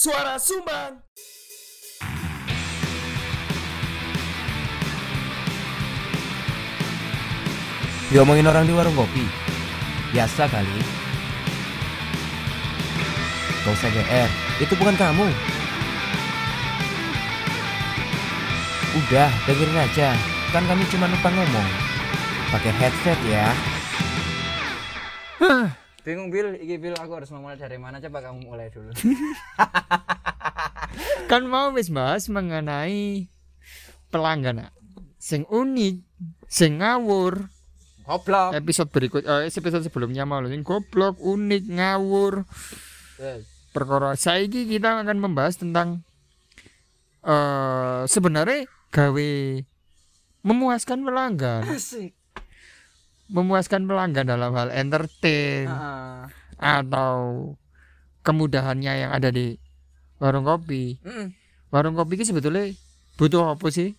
Suara Sumbang. Diomongin orang di warung kopi. Biasa kali. Gak usah GR Itu bukan kamu. Udah dengerin aja. Kan kami cuma numpang ngomong. Pakai headset ya Bingung Bil, iki Bil aku harus memulai dari mana coba kamu mulai dulu. kan mau wis bahas mengenai pelanggan sing unik sing ngawur Goblok. episode berikut eh, episode sebelumnya mau sing goblok unik ngawur Yes. perkara saiki kita akan membahas tentang eh sebenarnya gawe memuaskan pelanggan Asik. Memuaskan pelanggan dalam hal entertain Heeh. atau kemudahannya yang ada di warung kopi Mm. warung kopi ini sebetulnya butuh apa sih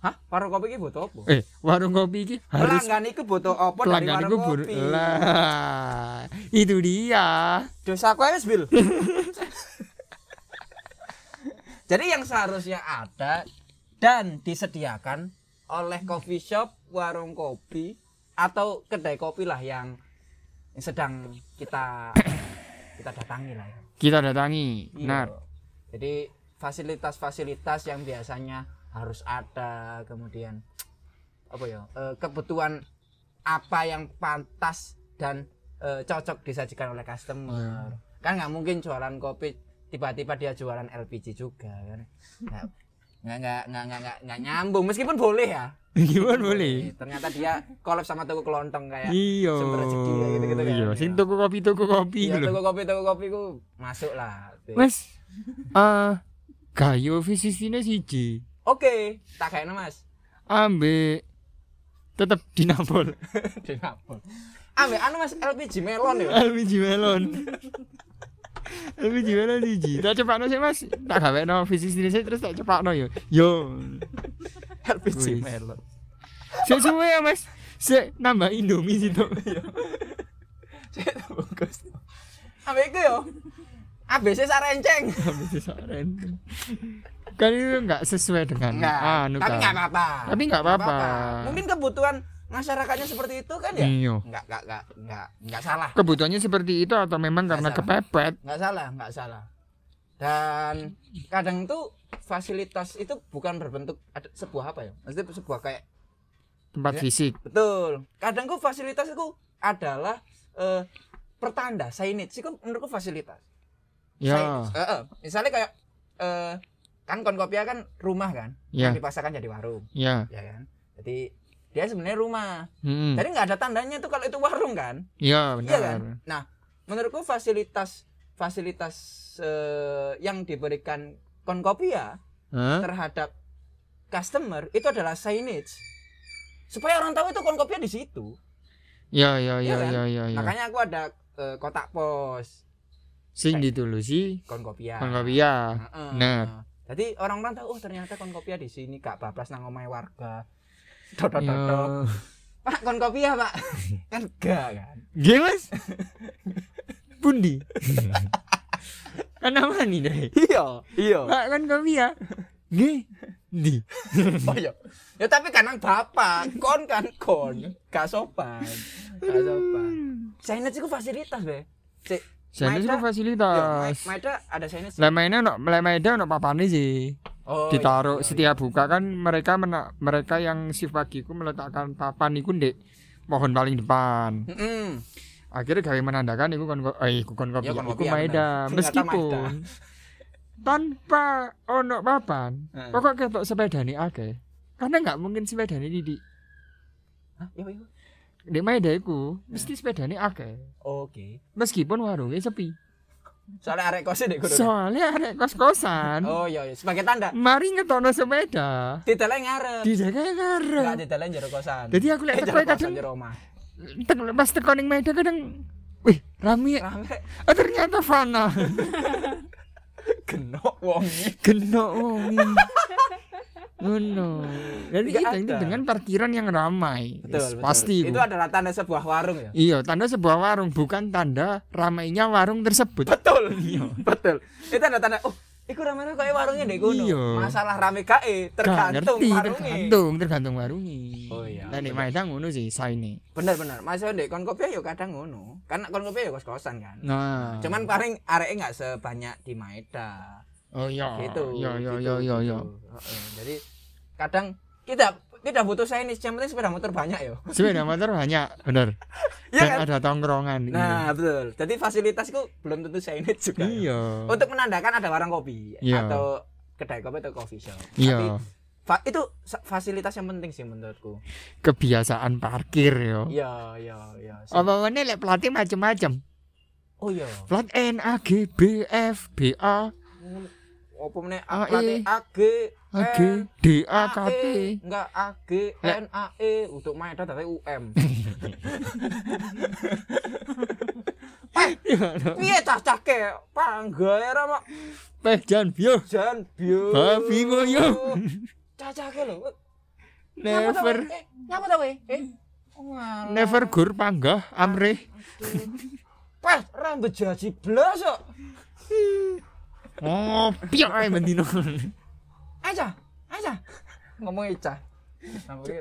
Hah? Warung kopi iki butuh apa? eh warung kopi ini harus Pelanggan iku butuh apa dari pelanggan warung itu kopi? lah itu dia Dosa aku wis Bil. Jadi yang seharusnya ada dan disediakan oleh coffee shop, warung kopi atau kedai kopi lah yang yang sedang kita kita datangi lah ya. kita datangi Iya. benar Jadi fasilitas-fasilitas yang biasanya harus ada, kemudian apa ya? eh, kebutuhan apa yang pantas dan eh, cocok disajikan oleh customer. Kan nggak mungkin jualan kopi tiba-tiba dia jualan LPG juga kan. Nggak nggak nggak nggak nggak, nyambung meskipun boleh ya. gimana boleh Ternyata dia collab sama toko kelontong kayak iya sumber rezeki ya, gitu-gitu kan. iya sing tuku kopi tuku kopi Iya, toko kopi toko kopi ku masuk lah. mas eh gayo visisine siji Oke, tak kayaknya mas. ambek tetep dinapol di Napol. Ambek anu Mas LPG melon ya. LPG melon LPG melon siji tak cepakno sih mas tak gawe no visisine sih terus tak cepakno yo yo LPG Wis. melon. Suwe ya mas Sik nambah indomie situ Cek bungkus. Ambek iku yo. ABC sarenceng. Habis disaren. Kan itu nggak sesuai dengan Enggak, anu tapi enggak apa-apa. Tapi nggak apa-apa. Mungkin kebutuhan masyarakatnya seperti itu kan ya? Iya. Enggak, enggak, enggak, enggak, enggak salah. Kebutuhannya seperti itu atau memang Nggak karena salah. kepepet? Enggak salah, enggak salah. Dan kadang tuh fasilitas itu bukan berbentuk ada sebuah apa ya? Maksudnya sebuah kayak Tempat Ya. fisik. Betul. Kadang kok fasilitas itu adalah eh, pertanda signage itu menurutku fasilitas. Ya. Eh, eh. Misalnya kayak eh, kan konkopia kan rumah kan, Ya. yang dipaksakan jadi warung, Ya. ya kan. Jadi dia sebenarnya rumah. Hmm. Jadi nggak ada tandanya tuh kalau itu warung kan. Ya Iya benar. kan. Nah, menurutku fasilitas fasilitas eh, yang diberikan konkopia Hah? terhadap customer itu adalah signage supaya orang tahu itu konkopia di situ. Ya ya Iya ya kan? ya ya. ya. Makanya aku ada eh, kotak pos Sing ditulusi konkopia. Konkopia. Heeh. Nah. Jadi orang-orang tahu oh ternyata konkopia di sini gak bablas nang omahe warga. Dodot Ya. dodot. Pak konkopia, Pak. kan gak kan. Nggih, Mas. Pundi? kan nama nih deh. Iya, iya. Pak kan kopi ya. Nggih. Di. Oh iya. Ya tapi kan nang bapak, kon kan kon. Gak sopan. Gak sopan. Signage itu fasilitas, Be. Cek. Saya itu Maeda- fasilitas. Yo, Ma- Maeda ada signage. Lah mainnya no, mainnya no papane sih. Oh, Ditaruh iya, iya, setiap buka kan mereka mena, mereka yang shift pagiku meletakkan papan iku ndek pohon paling depan. iya. Mm-mm. Akhirnya gawe menandakan iku kon eh iku kon kopi. Ya, iku ya, Maeda. Ternyata meskipun tanpa ono papan. Heeh. Pokok ketok sepeda nih akeh. Karena nggak mungkin sepeda nih di Hah? Iya, iya. Di Maeda iku mesti sepeda nih akeh. Oke. Meskipun warungnya sepi. Soalnya arek kosnya kudu. Soalnya arek kos-kosan. Oh iya, iya. sebagai tanda. Mari ngetokno sepeda. Didalai ngarep. Di jaga Enggak ngarep. didalai jero kosan. Jadi aku lihat Eh, teko kadang jero omah. tek- pas teko ning Maeda kadang wih rame. Rame Oh, ternyata Fana. genok wonge. Genok wongi. Ngono. Jadi itu, itu dengan parkiran yang ramai. betul, Yes, betul. Pasti itu Bu. adalah tanda sebuah warung ya Iya, tanda sebuah warung bukan tanda ramainya warung tersebut. betul Iya. betul itu ada tanda oh iku ramene kayak warungnya deh kono Iya. masalah rame kae Gak tergantung ngerti, warungnya tergantung, tergantung warungnya. Oh iya, Nah, nek. Maeda ngono sih saine. bener bener masih dek kon kopi ya kadang ngono karena kon kopi ya kos kosan kan Nah. cuman paling areknya nggak sebanyak di Maeda oh iya. gitu Iya, iya, gitu, iya, iya, iya. gitu. Heeh, jadi kadang kita tidak butuh saya ini yang penting sepeda motor banyak yo Sepeda motor banyak, bener. Iya Dan kan ada tongkrongan. iya. nah betul jadi fasilitasku belum tentu saya ini juga Iya. untuk menandakan ada warung kopi Iya. atau kedai kopi atau coffee shop Iya. tapi fa- itu fasilitas yang penting sih menurutku Kebiasaan parkir yo. iya iya iya Apa mana lek platnya macam-macam. oh iya Plat N A G B F B A apa meneh A, pelatih E. A G A G N D A K T. AE. enggak A G N A E untuk Maeda tapi UM piye cah-cah ke panggae ra mak Peh jan bio. jan bio Babi ngoyo. cah-cah ke lho Never eh nyapa ta we eh Oh, never gur panggah. Pas rambut jaji blas kok. Oh, piye ae bendino. Aja, aja. Ngomong Ica.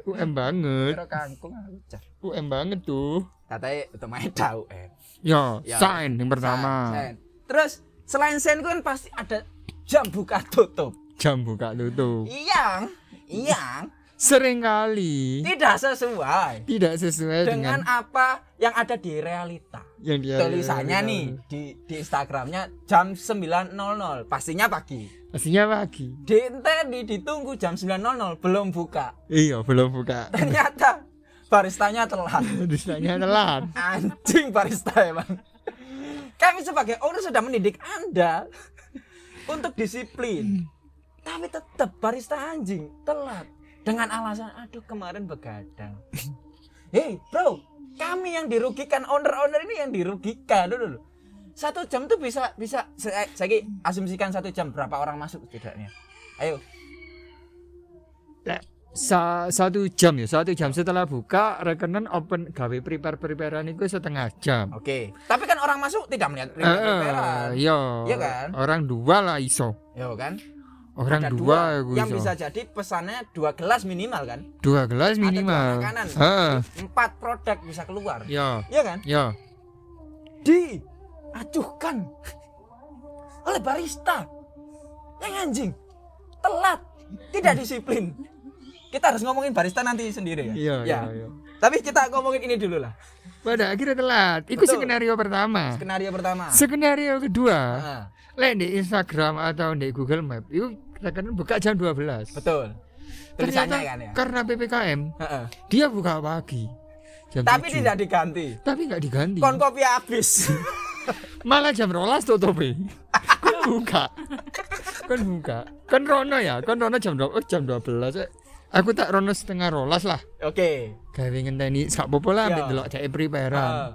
UM banget. kangkung aku Ica. UM banget tuh. Katanya itu main tahu eh. Ya, Ya. sign yang pertama. Sen. Terus selain sen kan pasti ada jam buka tutup. Jam buka tutup. Yang yang Seringkali tidak sesuai tidak sesuai dengan dengan, apa yang ada di realita. yang dia Tulisannya nih di di Instagramnya jam 9.00 pastinya pagi. Pastinya pagi. Di Inteni ditunggu jam 9.00 belum buka. Iya, belum buka. Ternyata baristanya telat. Tulisannya telat. Anjing barista emang. Kami sebagai owner sudah mendidik Anda untuk disiplin. Tapi tetap barista anjing telat dengan alasan aduh kemarin begadang. Hei, bro, kami yang dirugikan owner-owner ini yang dirugikan dulu. Satu jam tuh bisa bisa saya, saya asumsikan satu jam berapa orang masuk setidaknya. Ayo, sa- satu jam ya, satu jam setelah buka rekenan open gawe prepare preparean itu setengah jam. oke. Tapi kan orang masuk tidak melihat Eh, preparean. iya. Iya kan? Orang dua lah iso. Yo kan? Orang Ada dua, aku yang bisa jadi pesannya dua gelas minimal kan dua gelas Ada dua minimal. makanan. Heeh. empat produk bisa keluar Ya, Iya kan ya. diacuhkan oleh barista yang anjing telat tidak disiplin kita harus ngomongin barista nanti sendiri ya Iya, Ya. iya, iya. tapi kita ngomongin ini dulu lah Pada akhirnya telat. Itu Betul. skenario pertama. skenario pertama Skenario kedua, Ah, lek di Instagram atau di Google Map, itu rekenan buka jam 12. betul Ternyata kan ya karena PPKM, Heeh. dia buka pagi. Jam tapi 7. tidak diganti tapi nggak diganti. kon kopi habis Malah jam rolas tutup Kan buka. Kan buka. Kan rono ya, kan rono jam 12, oh, jam 12. eh. Aku tak rono setengah rolas lah. oke Gawe ngenteni sak popo lah Ya. ambek delok cek preparean. Ah.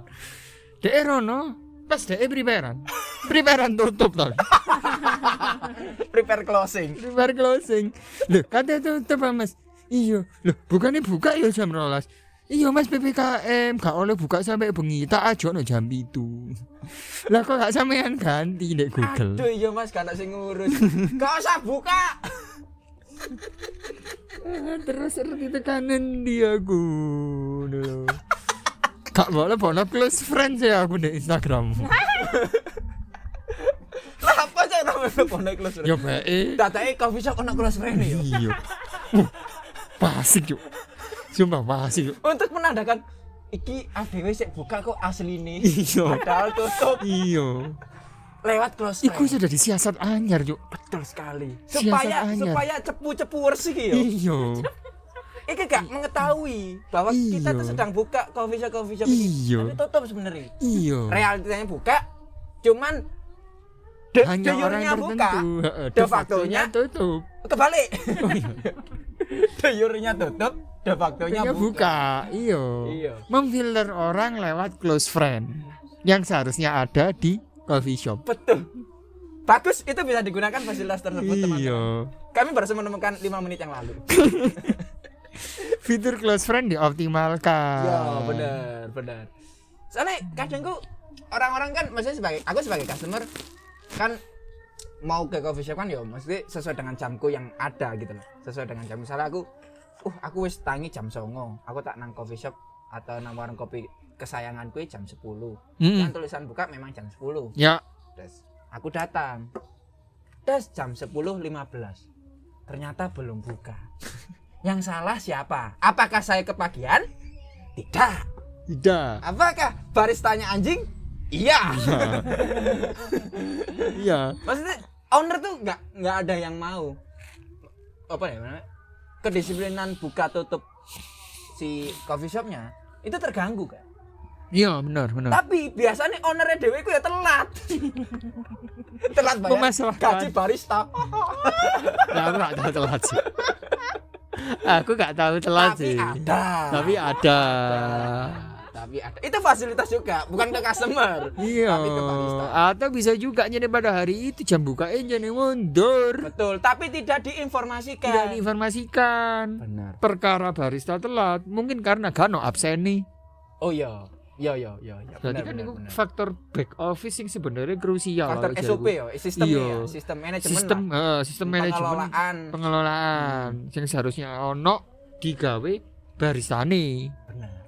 Dek rono pas dek preparean. Preparean tutup tau. prepare closing Prepare closing. Loh, katanya tutup Mas. Iya. Loh, bukannya buka ya jam rolas. Iya mas PPKM gak oleh buka sampai bengi tak aja no jam itu lah kok gak sampean ganti di Google Aduh iya mas gak sing ngurus Gak usah buka terus seperti tekanan dia aku dulu Kak boleh boleh close friends ya aku di Instagram Lah apa sih namanya pondok close friend Ya baik Datanya coffee shop kena close friend ya Iya. Uh, Pasik yuk Sumpah pasik yuk Untuk menandakan Iki ADW sih buka kok asli nih Iya. Padahal tutup. Iya. Lewat close Iku friend sudah disiasat anyar yuk Betul sekali. Supaya supaya cepu-cepu bersih ya Iya. Iki gak mengetahui bahwa kita Iya. tuh sedang buka coffee shop coffee shop ini. Iya. Tapi tutup sebenarnya. Iya. Realitanya buka Cuman de, Hanya de orang jure-nya buka De factonya tutup kebalik Oh iya de jure-nya tutup de factonya buka. buka, iyo. Iya. Memfilter orang lewat close friend yang seharusnya ada di coffee shop. betul bagus itu bisa digunakan fasilitas tersebut teman-teman kami baru menemukan 5 menit yang lalu Fitur close friend dioptimalkan. ya benar benar soalnya kadang orang-orang kan maksudnya sebagai aku sebagai customer kan mau ke coffee shop kan ya maksudnya sesuai dengan jamku yang ada gitu loh sesuai dengan jam misalnya aku uh aku wis tangi jam songo aku tak nang coffee shop atau nang warung kopi kesayanganku jam 10 Hmm. yang tulisan buka memang jam 10 Ya. Des. Aku datang. Des jam 10.15. Ternyata belum buka. Yang salah siapa? Apakah saya kepagian? Tidak. Tidak. Apakah baristanya anjing? Iya. Iya. Maksudnya owner tuh nggak nggak ada yang mau apa ya namanya? Kedisiplinan buka tutup si coffee shopnya itu terganggu kan. Iya, benar, benar. Tapi biasanya ownernya dewe ku ya telat. telat Memasalahkan. gaji barista. Nah, aku gak tahu telat sih. Aku gak tahu telat Tapi sih. ada. Tapi ada. Tapi ada. Itu fasilitas juga, bukan ke customer. Iya. Tapi ke barista. Atau bisa juga jadi pada hari itu jam bukain jadi mundur. Betul, tapi tidak diinformasikan. Tidak diinformasikan. Benar. Perkara barista telat mungkin karena gak no absen nih. Oh iya. Iya iya iya. Berarti Benar, kan benar, itu benar. faktor back office yang sebenarnya krusial. faktor lah, SOP ya, sistem Iya. ya, sistem manajemen sistem lah. eh, sistem manajemen pengelolaan. pengelolaan yang seharusnya ono digawe baristane. Benar, benar.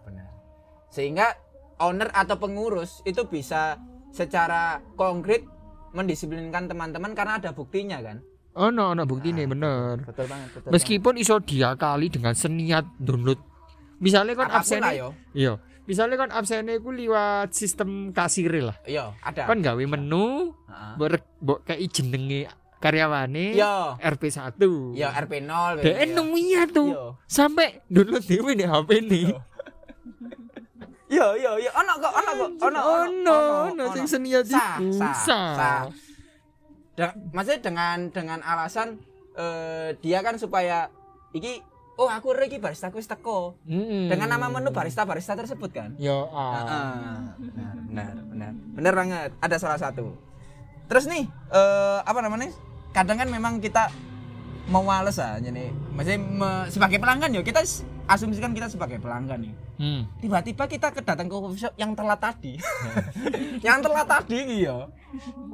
Sehingga owner atau pengurus itu bisa secara konkret mendisiplinkan teman-teman karena ada buktinya kan. Ono ono bukti nih Ah, bener. Betul banget, betul. Meskipun iso diakali dengan seniat download. Misalnya banget. kan yo. Iya. Misalnya kan absennya ku liwat sistem kasir lah. Iya, ada. Kan gawe menu, mbok mbok kei jenenge karyawane Iya. RP1. Ya RP0 Dia nungguin tuh Iya. sampai download dewe nih HP nih. Iya iya iya ono kok ono kok ono Ono, ono sing Sah. sah. Da- maksudnya dengan dengan alasan eh, dia kan supaya iki oh aku iki barista wis teko Mm-mm. dengan nama menu barista-barista tersebut kan. Yo ah. benar benar benar benar banget ada salah satu. Terus nih eh, apa namanya? Kadang kan memang kita males ah jadi maksudnya me- sebagai pelanggan ya kita asumsikan kita sebagai pelanggan nih Hmm. tiba-tiba kita kedatang ke coffee shop yang telat tadi yang telat tadi iki ya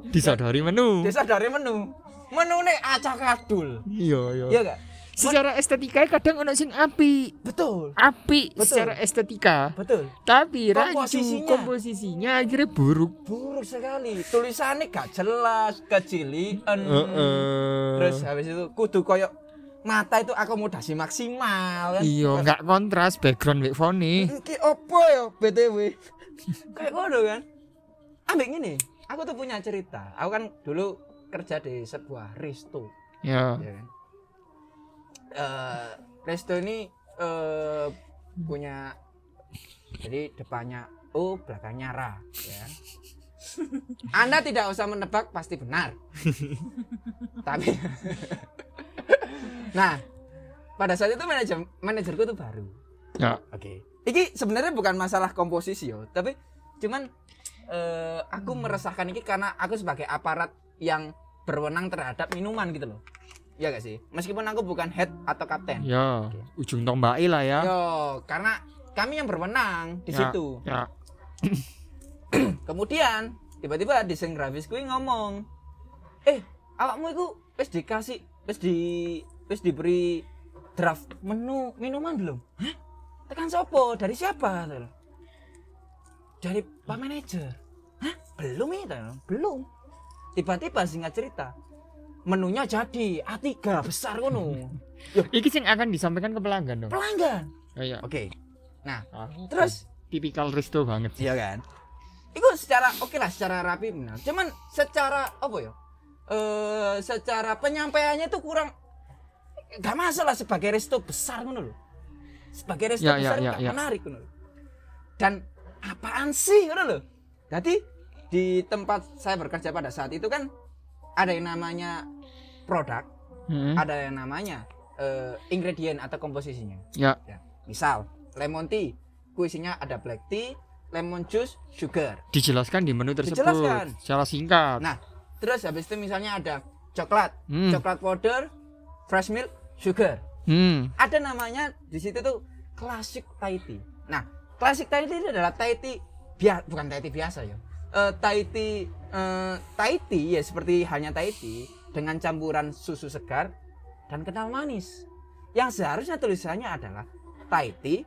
Disadari menu. desa dari menu menu nih acak adul Iya, iya. iya gak Secara estetika kadang ono sing api. betul Api Betul. secara estetika. betul Tapi rancu Komposisinya. komposisinya akhirnya buruk. buruk sekali tulisannya gak jelas kecilian Heeh. terus habis itu kudu koyok mata itu akomodasi maksimal kan Iya, nggak kontras background wek fone. Iki opo ya BTW? Kayak ngono kan. Ambek ngene, aku tuh punya cerita. Aku kan dulu kerja di sebuah resto, Ya. ya kan. Eh, resto ini eh punya jadi depannya O, belakangnya Ra, ya. Anda tidak usah menebak pasti benar. Tapi Nah, pada saat itu manajer manajerku tuh baru. Ya. Oke. Iki sebenarnya bukan masalah komposisi yo, tapi cuman eh, aku meresahkan ini karena aku sebagai aparat yang berwenang terhadap minuman gitu loh. Ya gak sih? Meskipun aku bukan head atau kapten. Ya, ujung tombak lah ya. Yo, karena kami yang berwenang di Ya, situ. Ya. Kemudian tiba-tiba desain grafis kuwi ngomong, "Eh, awakmu itu wis dikasih wis di wis diberi draft menu minuman belum?" Hah? Tekan sopo? Dari siapa? Lo. Dari Pak Manajer. Hah? Belum itu? Belum. Tiba-tiba singkat cerita, menunya jadi A3 besar ngono. Iki sing akan disampaikan ke pelanggan dong. Pelanggan. Oh, iya. Oke. Nah, Ah, terus tipikal resto banget. Iya kan? Itu secara oke lah secara rapi benar. Cuman secara apa ya? Eh secara penyampaiannya itu kurang gak masalah sebagai resto besar ngono loh. Sebagai resto Ya, ya, besar ya, gak ya. menarik ngono loh. Dan apaan sih ngono loh. Jadi di tempat saya bekerja pada saat itu kan ada yang namanya produk, Hmm. ada yang namanya eh, ingredient atau komposisinya. Ya. Ya, misal lemon tea, kuisinya ada black tea, lemon juice, sugar. Dijelaskan di menu tersebut Dijelaskan. secara singkat. Nah, terus habis itu misalnya ada coklat Hmm. coklat powder fresh milk sugar Hmm. ada namanya di situ tuh classic Thai tea. Nah, classic Thai tea itu adalah Thai tea biasa, bukan Thai tea biasa ya. Eh Thai tea eh, Thai tea ya seperti hanya Thai tea dengan campuran susu segar dan kental manis. Yang seharusnya tulisannya adalah Thai tea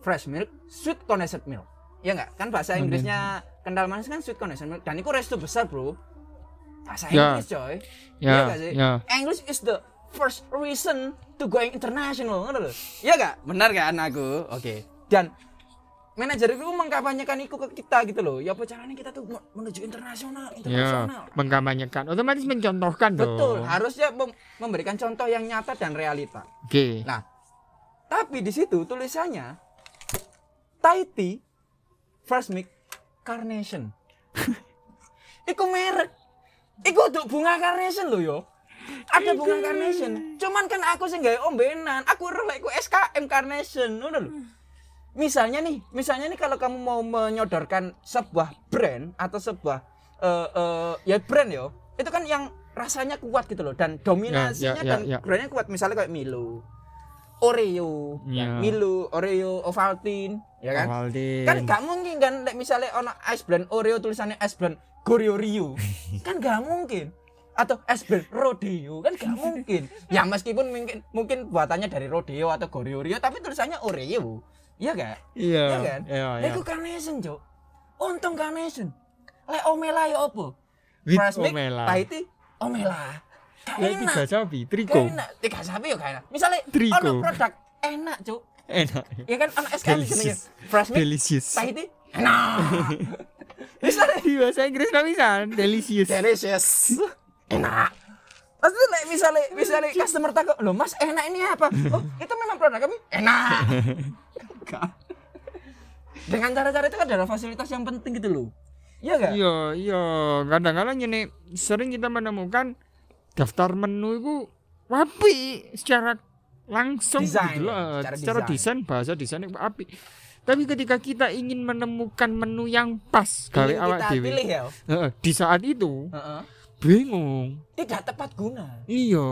fresh milk sweet condensed milk. Ya enggak? Kan bahasa Inggrisnya kental manis kan sweet condensed milk dan itu resto besar, Bro. Bahasa Ya. Inggris, coy. Ya, Iya nggak sih? ya. English is the first reason to going international lho. Iya gak? Benar kan aku? Oke. Dan manajer itu mengkampanyekan itu ke kita gitu loh. Ya apa caranya kita tuh me- menuju internasional, Ya, internasional. mengkampanyekan otomatis mencontohkan dong. Betul, harusnya mem- memberikan contoh yang nyata dan realita. Oke. Nah, tapi di situ tulisannya tea fresh milk carnation. Iku merek. Iku untuk bunga carnation loh yo. Ada bunga carnation. Cuman kan aku sih nggak ombenan. Aku relek ku SKM carnation, ngono lho. Misalnya nih, misalnya nih kalau kamu mau menyodorkan sebuah brand atau sebuah eh eh, ya brand yo, itu kan yang rasanya kuat gitu loh dan dominasinya Ya, ya, dan ya. brandnya kuat misalnya kayak Milo, Oreo, Ya. Milo, Oreo, Ovaltine, ya kan? Ovaltine. Kan gak mungkin kan misalnya ono ice blend Oreo tulisannya ice blend Goreo Rio. kan gak mungkin. Atau ice blend Rodeo kan gak mungkin. Ya meskipun mungkin mungkin buatannya dari Rodeo atau Goreo Rio tapi tulisannya Oreo. Iya gak? Iya. Iya kan? Iya, iya. iku carnation, Cuk. Untung carnation. Lek omela ya opo? Milk, omela. Tea, omela. Ya enak. tiga sapi, triko. enak. Tiga sapi ya enak. Misalnya Triko. ono produk enak, Cuk. Enak. Ya kan ono SKM jenenge fresh milk, Delicious. Tea, enak. Misalnya Di bahasa Inggris nggak bisa, delicious. delicious. Enak. Maksudnya like, misalnya misalnya customer takut, "Loh, Mas, enak ini apa?" Oh, itu memang produk kami. Enak. Enggak. Dengan cara-cara itu kan adalah fasilitas yang penting gitu loh. Iya enggak? Iya, iya. Kadang-kadang ini sering kita menemukan daftar menu itu wapi secara langsung Desain, gitu loh. secara Secara desain. desain bahasa desain itu api. Tapi ketika kita ingin menemukan menu yang pas gawe Ingin awak pilih ya. heeh, di saat itu Heeh. bingung. Tidak tepat guna. Iya.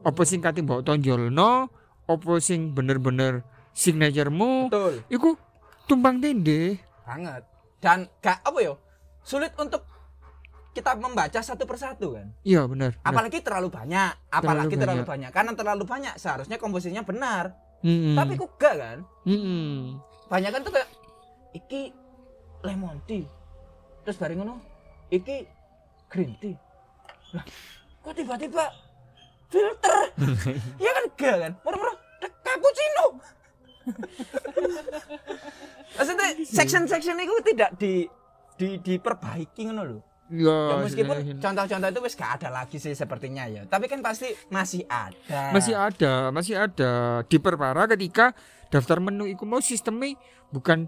Apa sing kate mbok tonjolno, apa sing bener-bener signaturemu, Betul. iku tumpang tindih. Banget. Dan gak apa ya? Sulit untuk kita membaca satu persatu kan. Iya bener. Apalagi terlalu banyak, apalagi Terlalu terlalu, banyak. Karena terlalu banyak seharusnya komposisinya benar. Mm-mm. Tapi kok gak kan? Mm-mm. banyak kan tuh kayak iki lemon tea terus bareng ngono iki green tea lah kok tiba-tiba filter ya kan gak kan murah-murah cappuccino maksudnya section-section itu tidak di di diperbaiki ngono loh Iya. ya meskipun sebenarnya. contoh-contoh itu wis gak ada lagi sih sepertinya ya tapi kan pasti masih ada masih ada, masih ada diperparah ketika daftar menu iku mau sistemnya bukan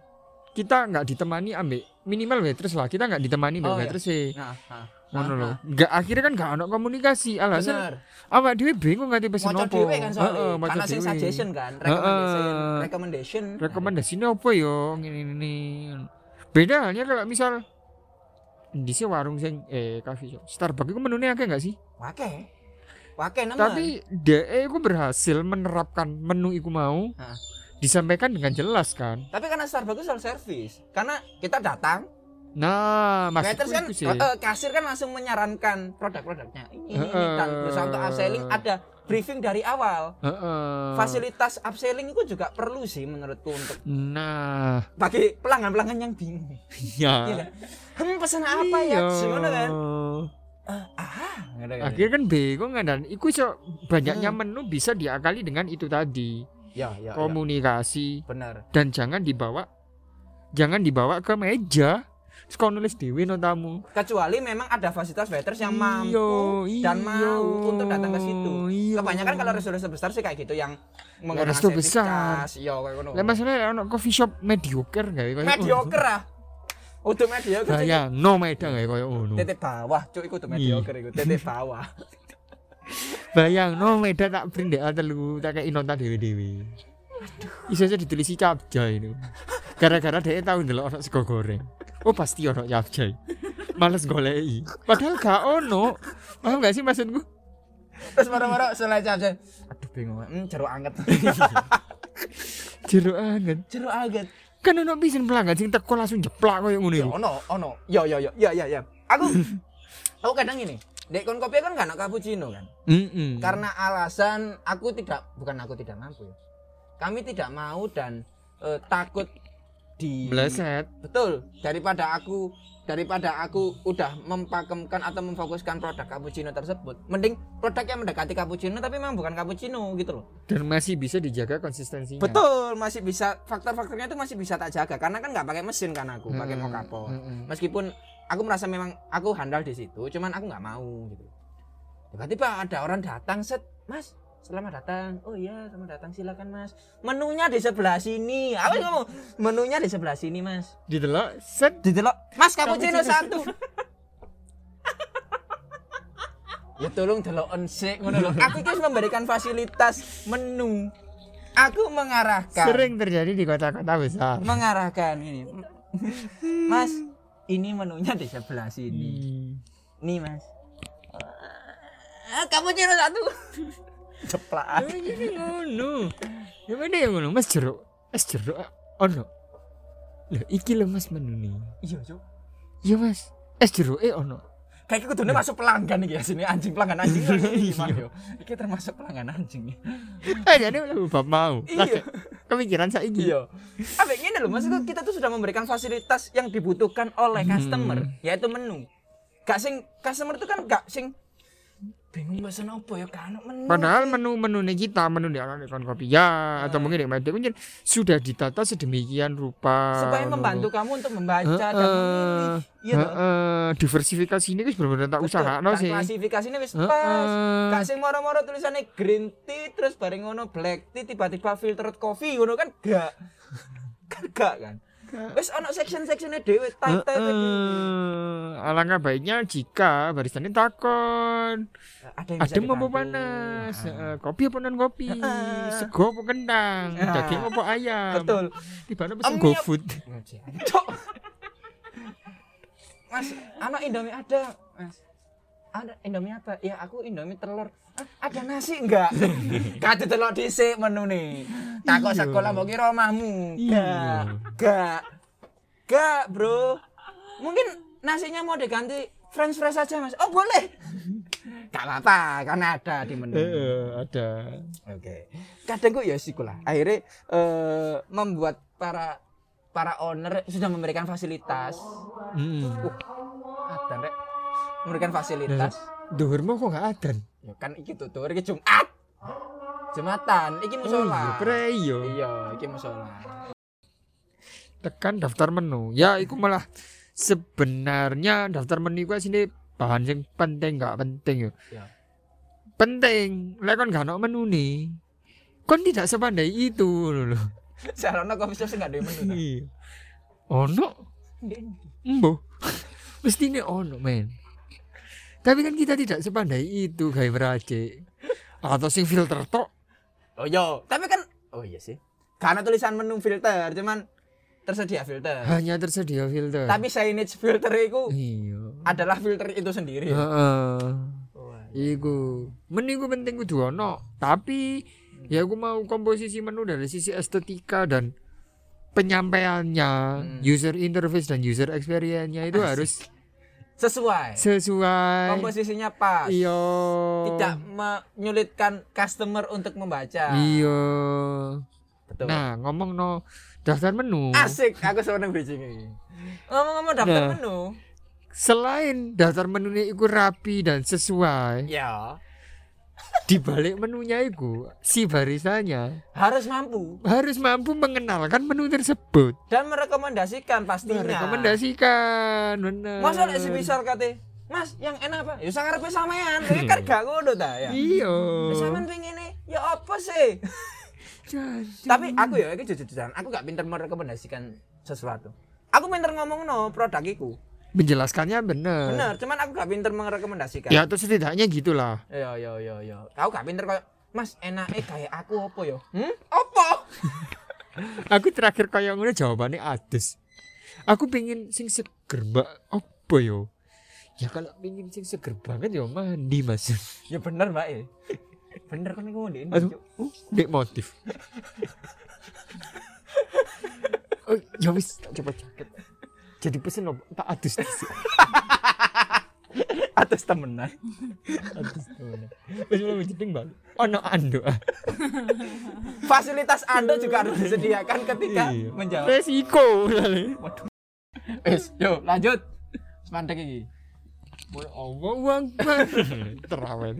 kita nggak ditemani ambek minimal waitress lah kita nggak ditemani ambek Oh, iya. waitress sih nah, nah, ngono lho nah. nggak akhirnya kan nggak ada komunikasi alasan bener awak dhewe bingung nggak pesen apa dhewe kan soalnya. Heeh, moco Karena sing dhewe. suggestion kan, recommendation, Heeh. recommendation. rekomendasinya apa yo ngene ini beda halnya kalau misal di sini warung sing eh coffee shop Starbucks itu menunya akeh nggak sih Wake. Wake nemen. tapi DE itu berhasil menerapkan menu iku mau Hah. disampaikan dengan jelas kan Tapi karena Starbucks self service. Karena kita datang, nah maksudku waiters kan itu sih eh, kasir kan langsung menyarankan produk-produknya. Ini, ini, ini dan berusaha untuk upselling ada briefing dari awal. Heeh. Fasilitas upselling itu juga perlu sih menurutku untuk nah bagi pelanggan-pelanggan yang bingung. Iya ya? Hmm, pesan apa ya? Iya. Gimana kan? Eh, ah, akhirnya kan bingung kan dan iku iso banyaknya Hmm. menu bisa diakali dengan itu tadi Ya, ya, ya. komunikasi Benar. dan jangan dibawa jangan dibawa ke meja Kau nulis dewi no tamu kecuali memang ada fasilitas waiters yang Iya, mampu dan iya, mau untuk datang ke situ. iya. Kebanyakan kalau restoran besar sih kayak gitu yang menggunakan resto besar. Iya kayak ngono. lah masalahnya ono coffee shop mediocre gak ya mediocre ah. Udah mediocre. Bayang no meda gak koyo ngono Titik bawah, cuk iku tuh mediocre iku, titik bawah. bayang no meda tak print dek telu tak kayak nonton dewi dewi Iso aja ditulisi capjay itu gara-gara dia tahu ndelok ono sego goreng oh pasti ono capjay males golei. Padahal gak ono. Paham gak sih maksudku? Terus moro-moro selesai aja. Aduh bingung. Hmm, jeruk anget. Jeruk anget. jeruk anget. Kan ono pisan pelanggan sing teko langsung jeplak koyo ngono Ya ono, ono. Yo yo yo, ya ya ya. Aku aku kadang gini. Dek kon kopi kan gak ada cappuccino kan. Karena alasan aku tidak bukan aku tidak mampu ya. Kami tidak mau dan eh, takut di Bleset. Betul. Daripada aku daripada aku udah mempakemkan atau memfokuskan produk cappuccino tersebut, mending produk yang mendekati cappuccino tapi memang bukan cappuccino gitu loh. Dan masih bisa dijaga konsistensinya. Betul, masih bisa faktor-faktornya itu masih bisa tak jaga karena kan nggak pakai mesin kan aku, pakai Mm-mm. mokapo. Mm-mm. Meskipun aku merasa memang aku handal di situ, cuman aku nggak mau gitu. Tiba-tiba ada orang datang set, Mas, selamat datang. Oh iya, selamat datang silakan Mas. Menunya di sebelah sini. Aku ngomong, menunya di sebelah sini Mas. Didelok set Didelok, Mas cappuccino satu. ya tolong deloken sik ngono lho. Aku wis memberikan fasilitas menu. Aku mengarahkan sering terjadi di kota-kota besar. mengarahkan ini. Mas, ini menunya di sebelah sini. Hmm. Nih, Mas. Ah, cappuccino satu. Ceplak. Ya jadi ngono. Ya mana yang ngono? Mas jeruk. Es jeruk ono. Lah iki lho Mas menu nih. Iya, Cuk. Iya Mas. Es jeruk eh ono. Kayak kudune masuk pelanggan iki ya sini anjing pelanggan anjing. Iya, yo. Iki termasuk pelanggan anjing. Eh jadi lu bab mau. Iya. Kepikiran saiki. Iya. Apa ini loh, maksudku kita tuh sudah memberikan fasilitas yang dibutuhkan oleh customer, yaitu menu. Gak sing customer itu kan gak sing bingung pesen apa ya kan menu. Padahal menu-menu nih kita, menu di anak kon kopi ya atau mungkin di mungkin sudah ditata sedemikian rupa. supaya membantu kamu untuk membaca dan Heeh. memilih. Toh? Heeh, diversifikasi ini wis bener-bener tak usahakno Dan sih. Klasifikasinya wis Heeh. pas. Gak sing moro-moro tulisannya green tea terus bareng ngono black tea tiba-tiba filtered coffee ngono kan gak. kan gak kan. Wis ono section-sectionnya dhewe, dhewe. Heeh. Alangkah baiknya jika barisannya takon. Ada yang bisa Adem apa panas? Heeh, kopi apa non kopi? Heeh. Sego apa kentang? Nah. Daging apa ayam? Betul. Tiba pesen Em, GoFood. Cok. Mas, anak Indomie ada, Mas. Ada Indomie apa? Ya aku Indomie telur. "Ah, ada nasi enggak? Kate telur dhisik menu nih. Takut Iya. sekolah mau kira omahmu. Iya. Enggak. Enggak. Enggak, Bro. Mungkin nasinya mau diganti french fries saja, Mas. Oh, boleh. Gak apa-apa, karena ada di menu. Heeh, ada. Oke. Kadang kok ya siku lah. Akhirnya eh, membuat para para owner sudah memberikan fasilitas. Heeh. Ada rek. Memberikan fasilitas. Duhurmu kok gak ada? Ya kan iki tutur iki Jumat. Jumatan, iki Oh iya, musola. preyo. Iya, iki musola. Tekan daftar menu. Ya, iku malah sebenarnya daftar menu iku sini bahan yang penting gak penting yo. Ya. Penting. Lek kon gak ono menu nih. Kon tidak sepandai itu lho. Sarana coffee shop sing gak ada menu. Iya. Ono Embo. Mesti ini ono, men. Tapi kan kita tidak sepandai itu gawe meracik. Atau sing filter tok. Oh iya, tapi kan oh iya sih. Karena tulisan menu filter, cuman tersedia filter. Hanya tersedia filter. Tapi signage filter itu iya. adalah filter itu sendiri. Heeh. Wah, Iku. Menu iku penting kudu ono. Tapi ya aku mau komposisi menu dari sisi estetika dan penyampaiannya, Hmm. user interface dan user experience-nya itu Asik. harus Sesuai. sesuai. Komposisinya pas. Iya. Tidak menyulitkan customer untuk membaca. Iya. Betul. Nah, ngomong no daftar menu. Asik, aku seneng bridging ini. Ngomong-ngomong daftar Nah. menu. Selain daftar menunya itu rapi dan sesuai, Ya, di balik menunya itu si barisanya harus mampu harus mampu mengenalkan menu tersebut. dan merekomendasikan pastinya. Merekomendasikan, bener. Masa lek misal kate, Mas, yang enak apa? Ya sangarepe sampean. Ini kan gak ngono ta ya. Iya. Ya sampean pengen ya apa sih? Tapi aku ya iki jujur-jujuran, aku gak pinter merekomendasikan sesuatu. Aku pinter ngomong no produk iku. Menjelaskannya bener. Bener, cuman aku gak pinter merekomendasikan. Ya, atau setidaknya gitulah. Yo yo yo yo. Aku gak pinter kayak Mas, enaknya kayak aku apa yo? Hmm? Apa? Aku terakhir kayak ngono jawabannya ades. Aku pengen sing seger, Mbak. Apa yo? Ya kalau pingin sing seger banget ya mandi mas. Ya bener mbak ya. Bener kan iku ndek. Aduh, uh, dek motif. oh, ya wis coba jaket. Jadi pesen apa? Tak adus. Atas temenan. Adus temen. Wis mulai jeding bal. Ono ando. Fasilitas Anda juga harus disediakan ketika Iya. menjawab. Resiko. Wes, yo lanjut. Semandek iki. Allah uang terawih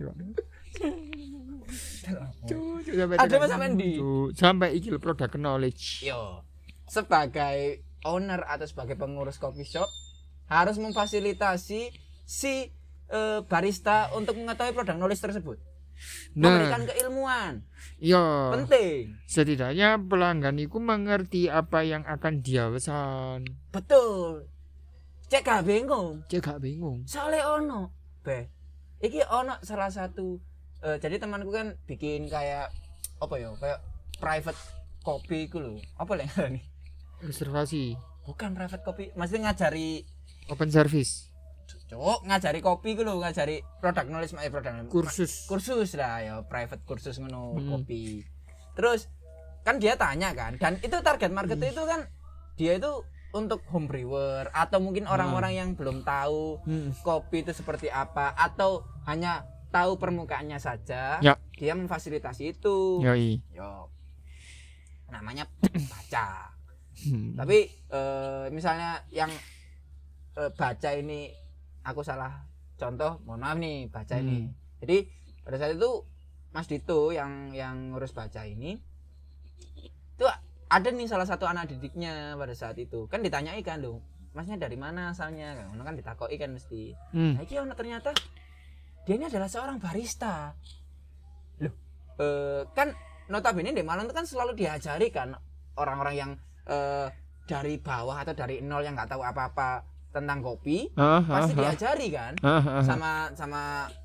sampai Ada mas sampai cuk. Sampai iki lho product knowledge. Yo, sebagai owner atau sebagai pengurus coffee shop harus memfasilitasi si eh, barista untuk mengetahui produk knowledge tersebut. Memberikan Nah, keilmuan iya. penting. Setidaknya pelanggan itu mengerti apa yang akan dia pesan. Betul. Cek gak bingung. Dia gak bingung. Soalnya ono, be. Iki ono salah satu eh, jadi temanku kan bikin kayak apa ya? Kayak private kopi iku lho. Apa lek nih? Reservasi, Bukan private kopi, maksudnya ngajari open service, Cuk, ngajari kopi ku lho, ngajari produk knowledge eh produk kursus. kursus lah ya private kursus ngono Hmm. kopi terus kan dia tanya kan dan itu target market itu kan dia itu untuk home brewer atau mungkin orang-orang yang belum tahu Hmm. kopi itu seperti apa atau hanya tahu permukaannya saja Ya. dia memfasilitasi itu Yoi. yo namanya baca Hmm. tapi eh, misalnya yang eh, baca ini aku salah contoh mohon maaf nih baca ini Hmm. jadi pada saat itu Mas Dito yang yang ngurus baca ini itu ada nih salah satu anak didiknya pada saat itu kan ditanyai kan dong masnya dari mana asalnya kan kan ditakoi kan mesti Hmm. nah ini ternyata dia ini adalah seorang barista loh eh, kan notabene di Malang itu kan selalu diajari kan orang-orang yang eh, dari bawah atau dari nol yang nggak tahu apa-apa tentang kopi Ah, ah, pasti ah. diajari kan? Ah, ah, ah. sama sama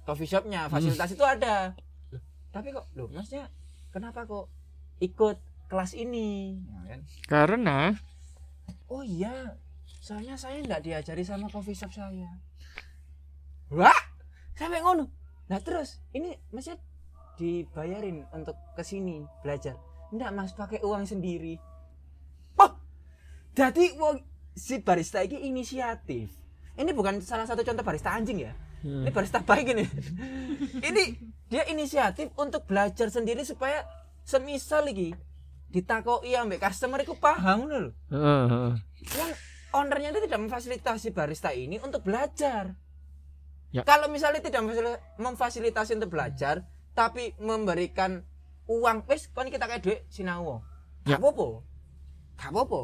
coffee shopnya fasilitas itu ada. Loh, tapi kok loh maksudnya kenapa kok ikut kelas ini? Ya kan? Karena oh iya soalnya saya nggak diajari sama coffee shop saya. Wah sampai ngono. Nah terus ini maksudnya dibayarin untuk ke sini belajar? Enggak mas pakai uang sendiri jadi wong si barista ini inisiatif ini bukan salah satu contoh barista anjing ya Hmm. ini barista baik ini ini dia inisiatif untuk belajar sendiri supaya semisal lagi ditakoi ambek customer itu paham lho Ah, ah. yang ownernya itu tidak memfasilitasi barista ini untuk belajar. Ya. Kalau misalnya tidak memfasili- memfasilitasi untuk belajar, tapi memberikan uang, wes kan kita kayak duit sinau. Ya. Gak apa-apa. Gak apa-apa.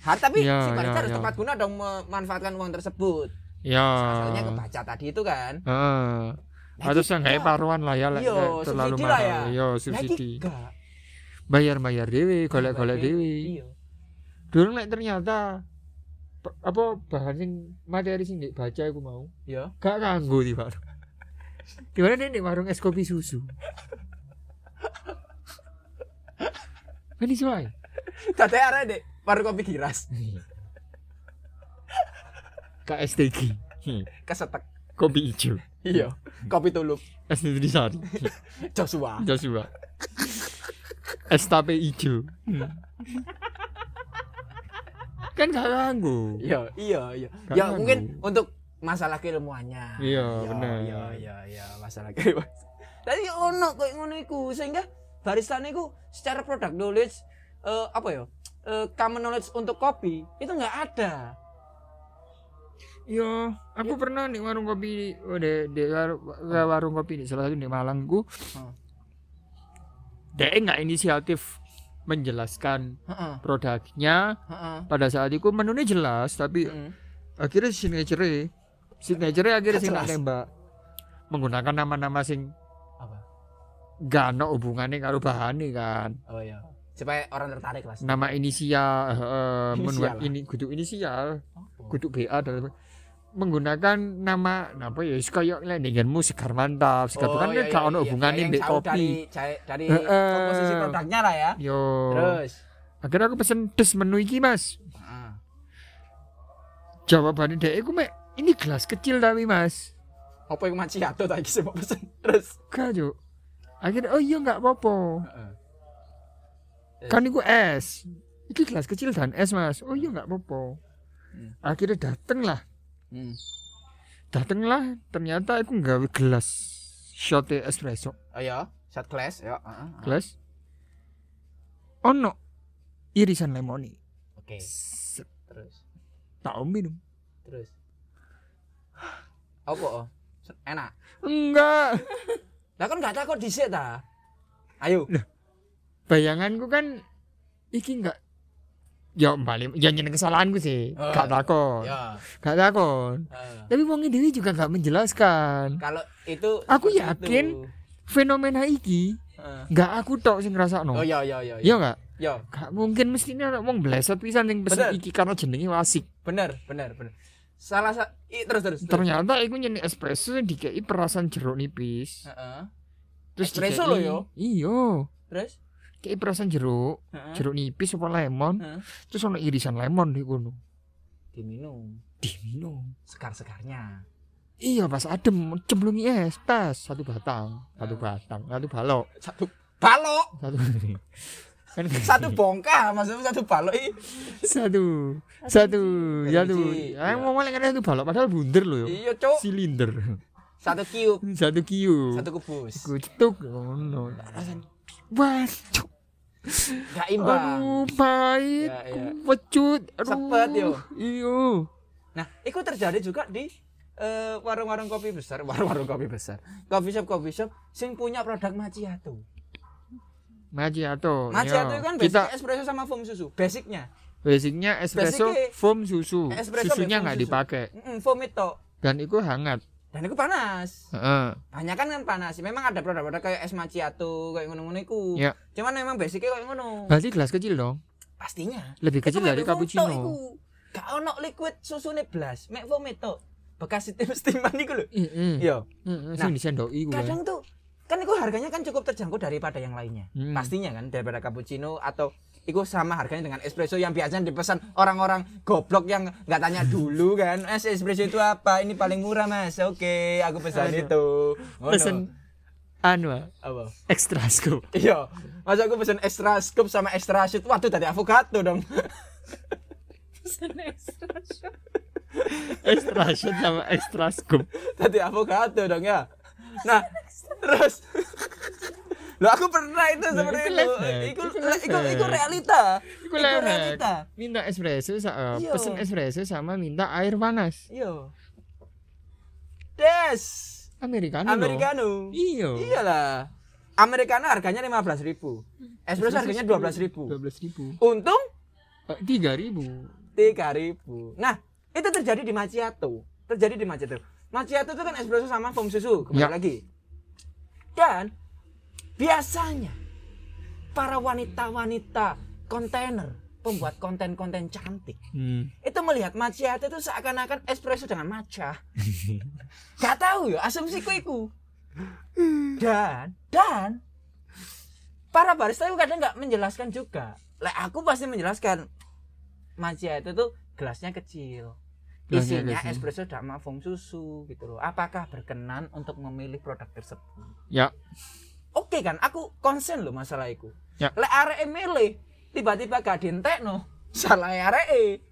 Ha, tapi Ya, si barista ya, harus ya. tepat guna dong memanfaatkan uang tersebut. Ya. Asalnya kebaca tadi itu kan. Iki seenggaknya gak. paruan lah ya lek Iya, terlalu lah mahal. ya. Iki subsidi. gak. Bayar-bayar dhewe, golek-golek dhewe. Iya. Dulu lek ternyata apa bahan sing materi sing baca aku mau Iya. gak kanggo di warung. Di mana nih warung es kopi susu? Iso ae. Tadi arah deh, baru kopi giras, KSTG. Kesetek. Kopi hijau. Iya. Kopi tulup, Es Nutrisari. Joshua. Joshua. Es tape hijau. Hmm. kan gak kanggo. Iya, iya, iya. Gak Ya mungkin untuk masalah keilmuannya. Iya, Iya, bener. Iya, iya, iya, masalah keilmuan. Tadi ono kok ngono iku sehingga barista niku secara product knowledge eh, apa ya? Eh, common knowledge untuk kopi itu nggak ada. Iya, aku pernah di warung kopi oh, di, di war- wa- warung kopi di salah satu di Malangku. Hmm. Dia nggak inisiatif menjelaskan Heeh, produknya heeh. pada saat itu menunya jelas tapi heeh. akhirnya signature signature akhirnya sing tembak menggunakan nama-nama sing Apa? gak ada hubungannya karo bahannya kan Oh iya. Supaya orang tertarik lah. nama inisial Inisial. menua- ini kudu inisial Oh. kudu BA dan menggunakan nama apa ya kayak lendenganmu segar mantap segar kan iya, gak iya, ono iya. hubungannya jauh kopi Dari dari, dari Heeh. komposisi produknya lah ya. yo Terus. akhirnya aku pesen des menu iki mas Heeh. jawabannya dia aku mek ini gelas kecil tapi mas Apa yang macchiato tak iki sing mau pesen terus. gak Cuk. akhirnya oh iya nggak apa-apa Heeh. Kan itu es ini gelas kecil dan es mas oh iya nggak apa-apa Hmm. akhirnya dateng lah Hmm. dateng lah ternyata aku nggawe gelas shot espresso Oh ya, shot glass ya. heeh. gelas ono irisan lemoni Oke, Set, terus tak minum terus. Apa? oh? Enak. enggak Lah kan gak takut dhisik ta. Ayo. Bayanganku kan iki enggak ya balik ya nyeneng kesalahanku sih Oh, gak takon Ya. gak takon heeh. tapi wong ini juga gak menjelaskan Kalau itu Aku yakin itu. fenomena iki Heeh. gak aku tok sing ngrasakno Oh ya ya ya. iya gak Ya, gak mungkin mestinya ada wong bleset pisan sing pesen Bener. iki karena jenenge wasik bener bener bener. Salah sa i, terus terus. terus. ternyata iku nyeneng espresso yang dikei perasan jeruk nipis Heeh. terus Espresso lho yo. iya Terus? Kei perasan jeruk Heeh. jeruk nipis apa lemon. Heeh. terus ono irisan lemon di kono. Diminum. Diminum. Sekar-sekarnya. Iya pas adem cemplungi es tas satu batang satu batang satu balok. Satu balok, satu kan satu bongkah, maksudnya satu balok i. satu satu ya Satu. Iya. mau malah kan satu balok padahal bunder loh Iya, Cuk. silinder. Satu cube, satu kiu satu kubus. kucuk ngono. Rasanya wah cuk. Gak imbang. aduh pahit Ya, ya. pecut Sepet, yo. iyo Nah, itu terjadi juga di eh, warung-warung kopi besar, warung-warung kopi besar, coffee shop coffee shop, sing punya produk macchiato. macchiato Macchiato iya. itu kan kita basic espresso sama foam susu, basicnya. basicnya espresso Basicnya- foam susu Espresso susunya nggak dipakai Mm, foam itu dan itu hangat dan itu panas. Heeh. Banyak kan kan panas. Memang ada produk-produk kayak es macchiato kayak ngono-ngono iku. Ya. Cuman memang basicnya kayak ngono. berarti gelas kecil dong Pastinya. lebih kecil dari cappuccino iku. Gak ono liquid susune blas, mek foam itu. Bekas steam-steaman iku lho. Heeh. Iya. Heeh, Nah, sing disendoki ku kan. kadang tuh kan itu harganya kan cukup terjangkau daripada yang lainnya Hmm. pastinya kan daripada cappuccino atau itu sama harganya dengan espresso yang biasanya dipesan orang-orang goblok yang nggak tanya dulu kan. Es espresso itu apa? Ini paling murah mas. Oke aku pesan Aduh. itu. Ngono. Pesen anu ah, apa? extra scoop. iya. Masa aku pesen extra scoop sama extra shoot. Waduh tadi avocado dong. Extra shot sama extra scoop. tadi avocado dong ya. Nah terus Loh aku pernah itu Nah, seperti itu itu. Iku itu iku realita. Iku realita. Minta espresso Iya. pesen espresso sama minta air panas. Iya. Des. Americano. Americano. Iya. Iyalah. Americano harganya 15.000. Espresso harganya 12.000. 12.000. Untung Eh, 3.000. 3.000. Nah, itu terjadi di macchiato. Terjadi di macchiato. Macchiato itu kan espresso sama foam susu, kembali Ya. lagi. Dan biasanya para wanita-wanita kontainer, pembuat konten-konten cantik Hmm. itu melihat macchiato itu seakan-akan espresso dengan matcha. Gak tahu ya, asumsiku iku. Dan dan para barista itu kadang nggak menjelaskan juga. Lek aku pasti menjelaskan macchiato itu gelasnya kecil. Isinya espresso sama foam susu gitu loh. Apakah berkenan untuk memilih produk tersebut? Ya. Oke kan, aku konsen loh masalah itu. Ya. Lek arek milih tiba-tiba gak dientekno, salah arek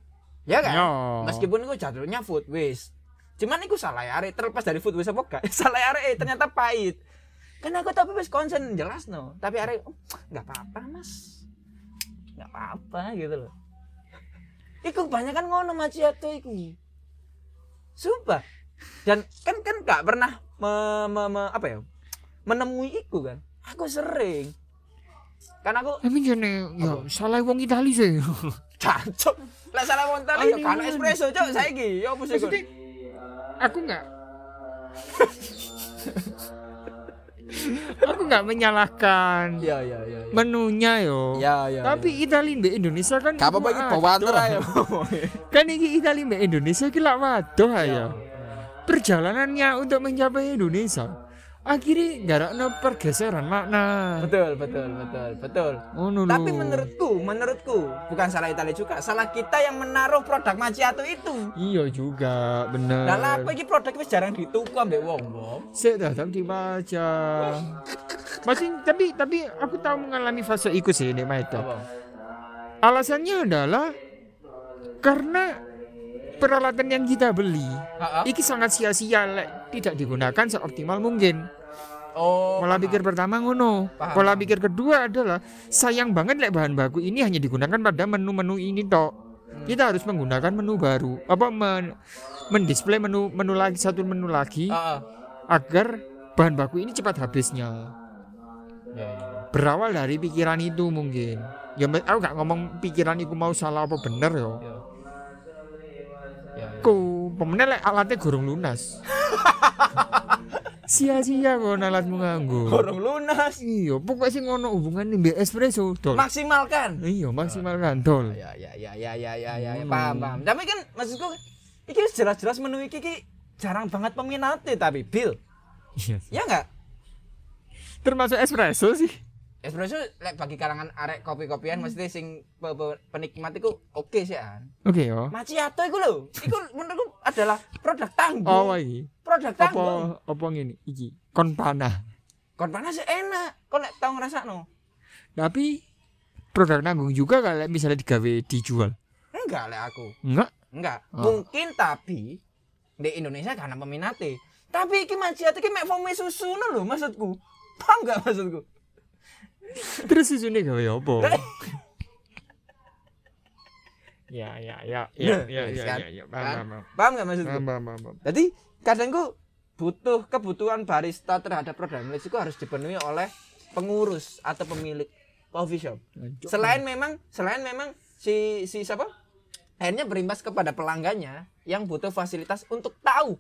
Ya kan? Ya. Meskipun itu jatuhnya food waste. Cuman itu salah arek terlepas dari food waste apa gak? salah arek ternyata pahit. Kan aku tapi wis konsen jelas no. Tapi arek "Oh, nggak apa-apa mas, nggak apa-apa gitu loh. Iku banyak kan ngono macchiato iku. Sumpah. Dan kan kan gak pernah me, me, me- apa ya? Menemui iku kan. Aku sering. Kan aku Tapi jane ya salah wong Itali sih. Cancuk. Lah salah wong tali ya kan espresso cok saiki. Ya apa sih aku nggak aku nggak menyalahkan Ya ya ya. menunya yo. Ya ya. Tapi Itali mbek Indonesia kan Gak apa-apa bawater ae. Kan iki Itali mbek Indonesia ki lak waduh ya. Perjalanannya untuk mencapai Indonesia akhirnya garakno pergeseran makna betul betul betul betul lho tapi menurutku menurutku bukan salah Italia juga salah kita yang menaruh produk macchiato itu iya juga bener Lah apa iki produk wis jarang dituku ambek wong, Bom. Sik dah tapi dibaca. Masih tapi tapi aku tahu mengalami fase itu sih Maeda. Apa? Alasannya adalah karena peralatan yang kita beli iki sangat sia-sia tidak digunakan seoptimal mungkin. Oh. Pola paham. pikir pertama ngono. Paham, Pola pikir kedua adalah sayang banget lek bahan baku ini hanya digunakan pada menu-menu ini tok. Hmm. Kita harus menggunakan menu baru. Apa men mendisplay menu menu lagi satu menu lagi Heeh. agar bahan baku ini cepat habisnya. Ya, ya. Berawal dari pikiran itu mungkin. Ya aku gak ngomong pikiran itu mau salah apa bener yo. Ya. Ya, ya. Ku pemenang lek alatnya gorong lunas. Sia-sia kok alatmu nganggo. Gorong lunas. Iya, pokoknya sih ngono hubungannya mbek espresso dol. Maksimalkan. Iya, maksimal kan dol. Ya ya ya ya ya ya ya, ya. Paham paham. Tapi kan maksudku iki jelas-jelas menu iki iki jarang banget peminatnya tapi Bill. Iya. Ya enggak? Termasuk espresso sih. Espresso lek bagi kalangan arek kopi-kopian mesti sing pe- pe- penikmat iku oke sih an. Oke yo. Macchiato iku lho, iku menurutku adalah produk tangguh. Oh iki. Produk Apa tangguh. apa ngene iki? Kon panah. Kon panas sih enak. Kon lek tau ngrasakno. Tapi produk nanggung juga kalau misalnya digawe dijual. Enggak lek aku. Enggak. Enggak. Oh. Mungkin tapi di Indonesia karena peminatnya. Tapi iki macchiato iki mek susu lho maksudku. Paham enggak maksudku? Terus susune gawe apa? Ya ya ya ya ya ya Kan? ya ya Kan? paham paham enggak maksudku? paham paham paham. Jadi kadang ku butuh kebutuhan barista terhadap produk English itu harus dipenuhi oleh pengurus atau pemilik coffee shop. Selain memang selain memang si si siapa? Akhirnya berimbas kepada pelanggannya yang butuh fasilitas untuk tahu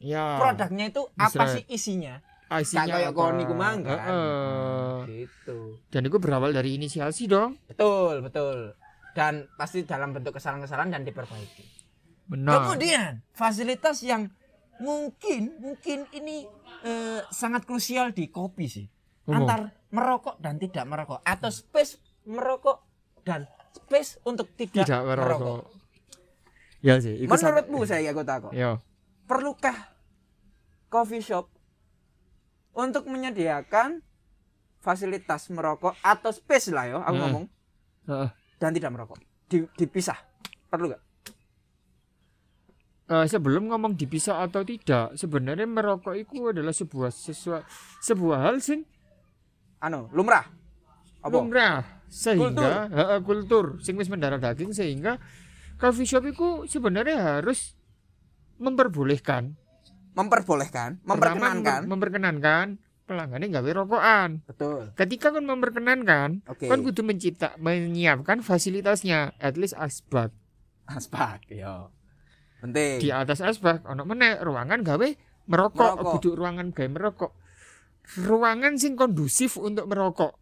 ya produknya itu apa Misalnya- sih isinya. isinya kayak apa? kon iku mang, kan? Heeh. Gitu. Dan itu berawal dari inisiasi dong Betul, betul. Dan pasti dalam bentuk kesalahan-kesalahan dan diperbaiki. benar Kemudian fasilitas yang mungkin mungkin ini eh, sangat krusial di kopi sih. Apa? Antar merokok dan tidak merokok atau space merokok dan space untuk tidak, tidak merokok. merokok ya sih itu Menurutmu saya aku takut. ya Perlukah coffee shop untuk menyediakan fasilitas merokok atau space lah yo aku Hmm. ngomong Heeh. dan tidak merokok. Di- dipisah. Perlu gak? Eh, sebelum ngomong dipisah atau tidak sebenarnya merokok itu adalah sebuah sesuatu sebuah hal sing Anu, lumrah. Apa? lumrah sehingga heeh, kultur sing wis mendarah daging sehingga coffee shop itu sebenarnya harus memperbolehkan Memperbolehkan, memperkenankan. memper- memperkenankan pelanggannya gawe rokokan Betul. ketika kan memperkenankan Oke. kan kudu mencipta menyiapkan fasilitasnya at least asbak Aspak, yo. Penting. di atas asbak ono meneh ruangan gawe merokok, Merokok. kudu ruangan gawe merokok ruangan sing kondusif untuk merokok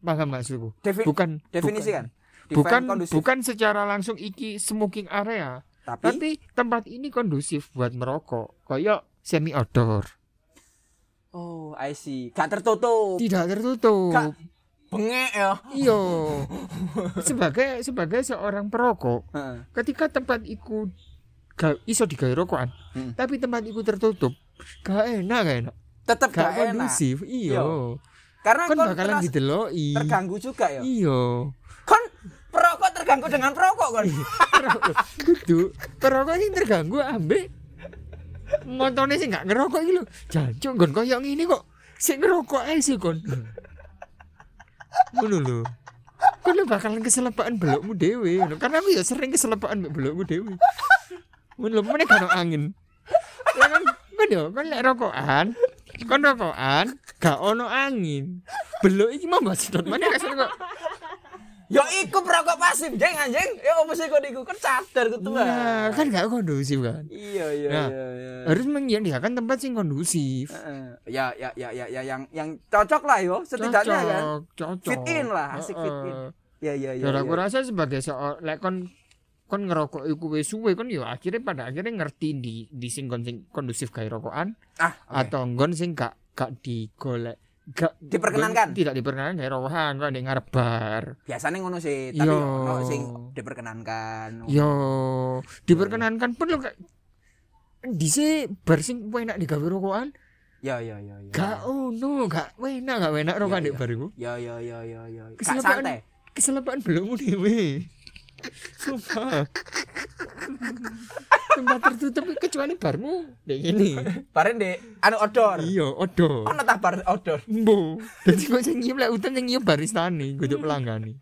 paham maksudku Defi- bukan definisikan. bukan bukan, Define kondusif. bukan secara langsung iki smoking area tapi, tapi tempat ini kondusif buat merokok kayak semi outdoor oh, I see. Gak tertutup. tidak tertutup Gak- Bengek ya. iyo sebagai sebagai seorang perokok Heeh. ketika tempat iku ga, iso digawe rokokan Hmm. tapi tempat iku tertutup gak enak gak enak Tetep gak gak enak. kondusif iya Karena kan kon bakalan dideloki terganggu juga ya. iya Kon perokok terganggu dengan perokok kon. kudu perokok sing terganggu ambek montone sing gak ngerokok iki lho. Jancuk nggon koyo ngene kok. Sing ngerokok ae sih kon ngono lho. Kon lho bakalan keselepaan belokmu dhewe. Karena aku ya sering keselepaan belokmu dhewe. Ngono lho meneh ono angin. Ya kan kan yo kan lek rokokan. Kon rokokan gak ono angin. Belok iki mau mbak sedot mana kasar kok Yo iku perokok pasif, jeng anjing. Ya apa sih kon iku? Kan sadar ketua. nah, kan gak kondusif kan Iya iya Nah, iya iya. harus menyediakan tempat sing kondusif Heeh. Ya ya ya ya ya yang yang cocok lah yo setidaknya kan. cocok Fit in lah, asik fit in. Ya ya ya. Dan ya. aku rasa sebagai seorang lek kon kon ngerokok iku wis suwe kon yo akhirnya pada akhirnya ngerti di di sing kon sing kondusif gawe rokokan Ah, oke. atau nggon sing gak gak digolek gak Diperkenankan? tidak diperkenankan kayak rohan kok ngarep bar. Biasanya ngono sih tapi Yo. ono sing diperkenankan. Yo. Diperkenankan pun lo kayak dise bar sing enak digawe rokokan? Ya ya ya ya gak ono gak enak gak enak rokokan Iya, di bar iku. Ya ya ya ya ya Keselepaan. santai. keselepaan belum sumpah. Tempat tertutup kecuali barmu. Kayak gini. Bareng deh anu odor iya odo ono tak bar odor Mbo. Dadi kok sing nyium lek udan sing nyium baristane, kudu pelanggan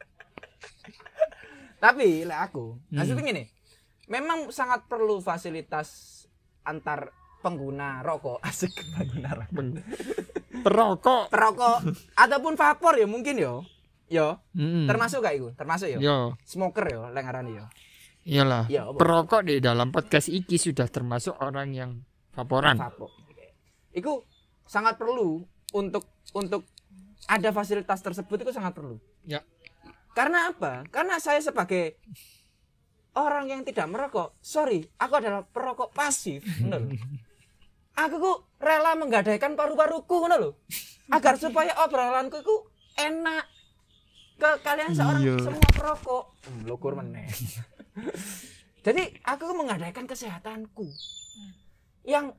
tapi lek aku Hmm. maksudnya gini. Memang sangat perlu fasilitas antar pengguna rokok. Asik pengguna rokok. Perokok. perokok ataupun vapor ya mungkin yo yo Hmm. termasuk gak itu termasuk yo Yo, smoker yo lek ngarani yo iyalah. Iya, apa? Perokok di dalam podcast iki sudah termasuk orang yang vaporan. vapor itu sangat perlu untuk untuk ada fasilitas tersebut itu sangat perlu Ya. karena apa karena saya sebagai orang yang tidak merokok sorry aku adalah perokok pasif lho. aku ku rela menggadaikan paru-paruku lho agar supaya obrolanku itu enak ke kalian seorang Iya. semua perokok. Hmm, lokur meneh. Jadi aku menggadaikan kesehatanku. Yang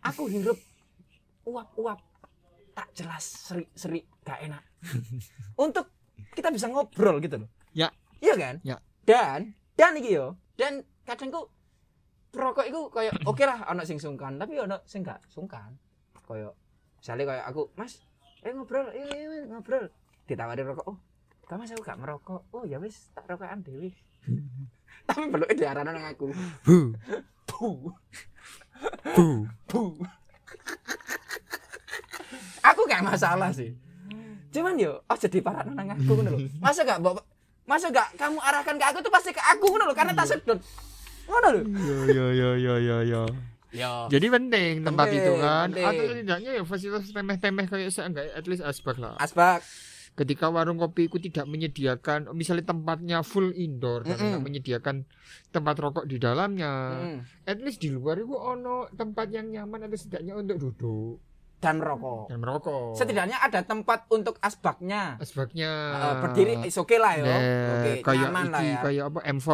aku hirup uap-uap tak jelas seri-seri gak enak. Untuk kita bisa ngobrol gitu loh. Ya. iya kan? Ya. dan dan iki yo dan kadang ku perokok itu kayak oke lah ono sing sungkan tapi ono sing gak sungkan. Kayak misalnya kayak aku mas eh ngobrol iya iya Mas, ngobrol. Ditawari rokok oh mas aku gak merokok oh ya wis tak rokokan dewi tapi belum diarana nang aku Bu, Puh. bu. Puh. aku gak masalah sih cuman yo oh jadi parah nang aku ngono lho masa gak mbok masa gak kamu arahkan ke aku tuh pasti ke aku ngono lho karena tak sedot ngono lho Yo yo yo yo yo yo. yo Jadi penting tempat Penting, itu kan. penting. Atau tidaknya ya fasilitas temeh-temeh kayak seenggak at least asbak lah. asbak ketika warung kopi itu tidak menyediakan misalnya tempatnya full indoor dan Mm-mm. tidak menyediakan tempat rokok di dalamnya Mm. at least di luar itu ono tempat yang nyaman atau setidaknya untuk duduk. Dan merokok. Dan merokok. Setidaknya ada tempat untuk asbaknya. Asbaknya. Eh, berdiri is oke lah yo Nah, oke kayak nyaman lah ya. kayak apa M4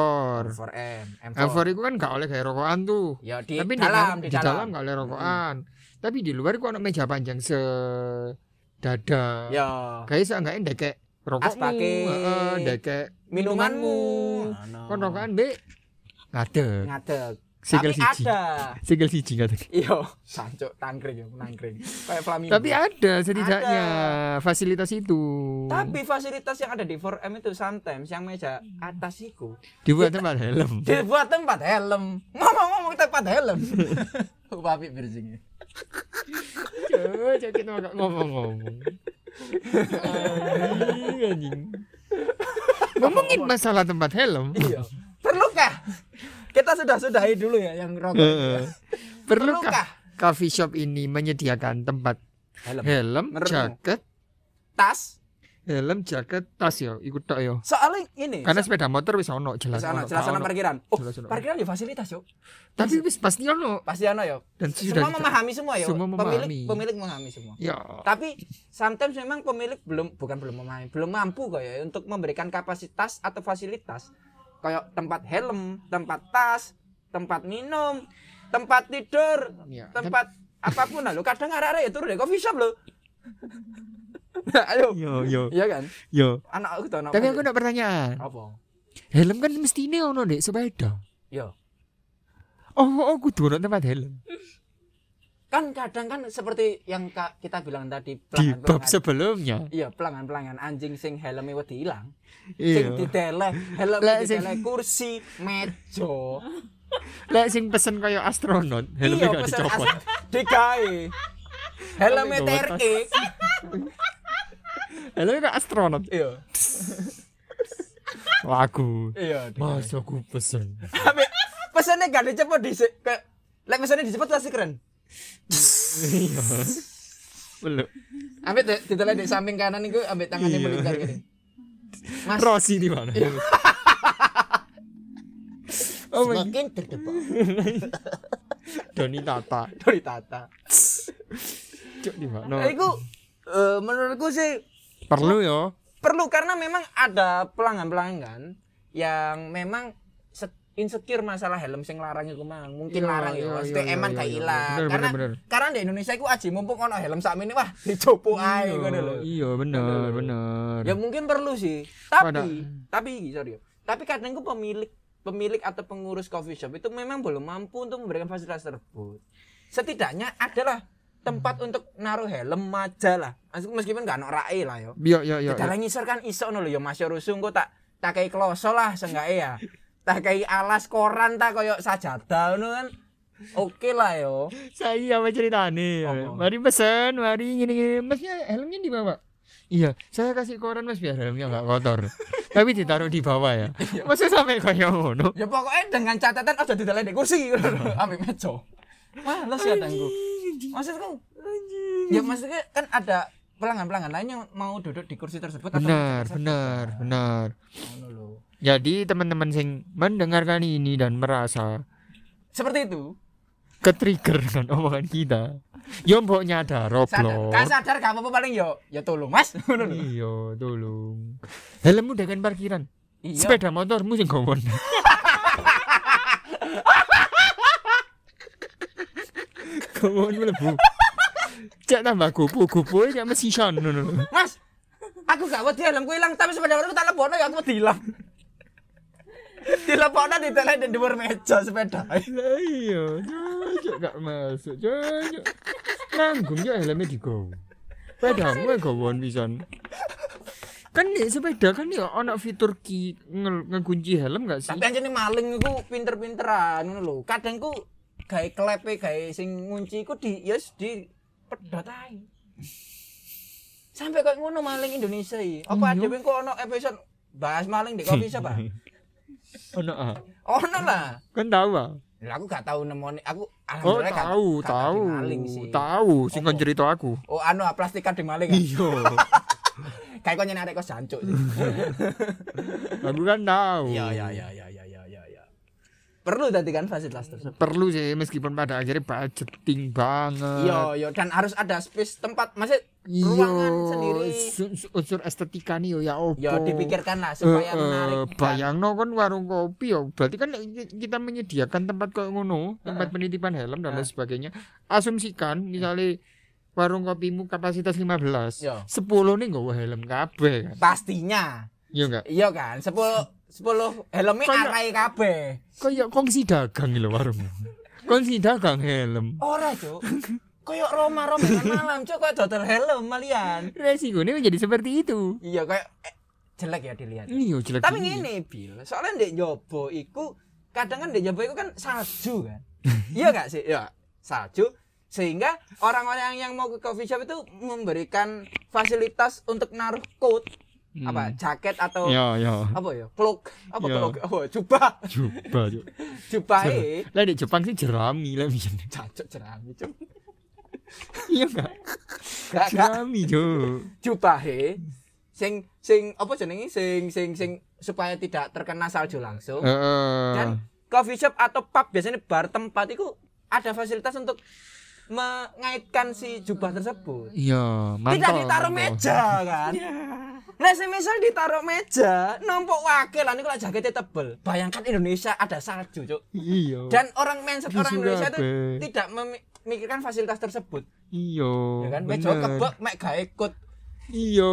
4M M4 itu kan gak oleh kayak rokokan tuh. Ya di tapi dalam di, di dalam gak oleh rokokan. Tapi di luar itu ono meja panjang sedada ya. Kayak seenggaknya ndek rokokmu. Heeh, ndek minumanmu. Kon rokokan be ngadeg. Ngadeg. Sikil siji. ada. Sikil siji ngadeg. iyo sancuk tangkring yo nangkring. Kayak flamingo. Tapi ada setidaknya fasilitas itu. tapi fasilitas yang ada di 4M itu sometimes yang meja atas itu dibuat tempat helm. dibuat tempat helm. Ngomong-ngomong tempat helm papi bersing Coba coba kita nggak ngomong-ngomong. Anjing, anjing. Ngomongin masalah tempat helm. iya. Perlukah? Kita sudah sudahi dulu ya yang rokok. Heeh. Perlukah perlukah? coffee shop ini menyediakan tempat helm. helm, jaket, tas helm, jaket, tas ya, ikut tok ya. soalnya ini Karena sepeda motor wis ono jelas ono. jelas ono. parkiran oh Jelas ono. parkiran di fasilitas yuk Tapi wis pasti ono pasti ano yo dan semua sudah kita- memahami semua ya semua pemilik memahami. pemilik memahami semua Ya. tapi sometimes memang pemilik belum bukan belum memahami belum mampu kayak ya untuk memberikan kapasitas atau fasilitas kayak tempat helm tempat tas tempat minum tempat tidur Ya, tempat apa pun lah lo kadang arah-arah ya turun deh coffee shop lo ayo Yo yo iya kan yo. anak aku tuh anak Tapi aku ada pertanyaan. apa Helm kan mestinya ono dek sepeda. yo Oh, oh kudu ono tempat helm. kan kadang kan seperti yang Kak kita bilang tadi Di bab sebelumnya. iya pelanggan pelanggan anjing sing helmnya wedi hilang Iya. sing ditele helm Lah, sing- kursi meja Lek sing pesen kaya astronot, helmnya gak pesen dicopot. digawe helmnya Helmnya TRK Helmnya kayak astronot. iya Lagu. iya Mas aku pesen. Ambek pesannya gak dicepot di ke lek pesannya dicepot pasti keren Iya. Belum. ambek di- ditele di samping kanan itu ambek tangannya Iya. melingkar gini Mas Rossi di mana? Oh my semakin terdepan Doni Tata. dari tata Cuk di mana? Nah, iku eh, menurutku sih Perlu ya. perlu karena memang ada pelanggan-pelanggan yang memang se- insecure masalah helm sing larang iku mang mungkin Iya, larang ya iya, iya, emang iya, gak iya. ilang Bener, karena bener, bener. karena di Indonesia iku aji mumpung ono helm sakmene wah dicopo ae ngono lho Iya bener bener. ya mungkin perlu sih tapi Pada- tapi sorry tapi kadang ku pemilik pemilik atau pengurus coffee shop itu memang belum mampu untuk memberikan fasilitas tersebut setidaknya adalah tempat untuk naruh helm aja lah meskipun gak ono rae lah yo Iya iya iya. Dalam ngisor kan iso ngono lho ya Mas Rusung kok tak tak kei kloso lah seenggaknya ya. Tak kei alas koran tak koyo sajadah ngono kan. Oke lah yo. Saya apa ceritane? Apa? Mari pesen, mari gini gini. Masnya helmnya di bawah. Iya, saya kasih koran mas biar helmnya nggak kotor. Tapi ditaruh di bawah ya. Masa sampai kayak ngono? Ya pokoknya dengan catatan aja di kursi ngono lho, ambek meja. Males ya tanggu. Maksudku ya maksudnya kan ada pelanggan-pelanggan lain yang mau duduk di kursi tersebut atau Benar, tersebut. benar, benar. Jadi teman-teman sing mendengarkan ini dan merasa Seperti itu. ketrigger dengan omongan kita, yo mbok nyadar roblok. Kan sadar gak apa-apa paling yo ya tolong Mas. Iya, tolong. Helmmu dengan parkiran. Iya. Sepeda motormu sing gowon. Gowon mlebu. Cek tambah kupu, kupu cek mesti son ngono. Mas, aku gak wedi helmku ilang tapi sepeda motorku tak lebono ya aku wedi ilang. Dilepokno di telet di dhuwur meja sepeda. Lah iya, cok gak masuk, cok. Nanggung yo helmnya digowo. Sepedamu e gowon pisan. Kan nih sepeda kan ya ana fitur ki nge- ngekunci helm gak sih? Tapi anjene maling iku pinter-pinteran ngono lho. Kadang ku gawe klepe gawe sing ngunci iku di ya wis di pedot ae. Sampai kok ngono maling Indonesia iki. Apa Iya. dhewe kok ono episode bahas maling di shop ah? Ono ah. Ono lah. Kan tahu ah. Lah aku gak tahu nemoni aku Oh alhamdulillah gak- tahu, gak tahu, maling sih. tahu. Sing kon cerita aku. Oh anu ah, plastikan di maling. ah. Iya. Kayak kok nyenarek kok jancuk sih. aku kan tahu. Iya iya iya iya iya. Iya. Perlu tadi kan fasilitas tersebut. Perlu sih meskipun pada akhirnya budgeting banget. Iya iya dan harus ada space tempat masih ruangan sendiri. su- su- unsur estetika nih yo ya opo. Ya dipikirkan lah supaya eh, menarik. bayangno kan warung kopi yo berarti kan kita menyediakan tempat kayak ngono tempat Heeh. penitipan helm dan lain sebagainya asumsikan misalnya warung kopimu kapasitas 15 Yo. 10 nih nggak helm kabeh kan Pastinya. iya enggak Iya kan? 10 10 helmnya Kayak- arai kabeh. kayak kongsi dagang lho warungmu kongsi dagang helm Ora, Cuk. Kayak Roma Roma malam, Cuk, kayak dodol helm malian. resikonya menjadi seperti itu Iya kayak eh, jelek ya dilihat. iya jelek Tapi ngene, Bil. Soalnya ndek Jobo iku kadang kan ndek Jobo iku kan salju kan. iya gak sih? Ya, salju sehingga orang-orang yang mau ke coffee shop itu memberikan fasilitas untuk naruh coat Hmm. apa jaket atau ya ya apa ya? Cloak. Apa Ya. cloak? Apa jubah? Cuk. jubah e. Lah di Jepang sih jerami lah biyen cacok jerami cuk. Iya enggak gak gak jerami Cuk. jubah e. Sing sing apa jenenge sing sing sing supaya tidak terkena salju langsung. Heeh. dan coffee shop atau pub biasanya bar tempat itu ada fasilitas untuk mengaitkan si jubah tersebut. Iya, mantap. tidak ditaruh meja kan Nah, semisal ditaruh meja, numpuk wakil lah, kalau jaketnya tebel. Bayangkan Indonesia ada salju, Cuk. Iya. Dan orang mindset Di orang Indonesia itu tidak memikirkan fasilitas tersebut. iya. Ya kan, meja kebek mek gawe ikut. Iya,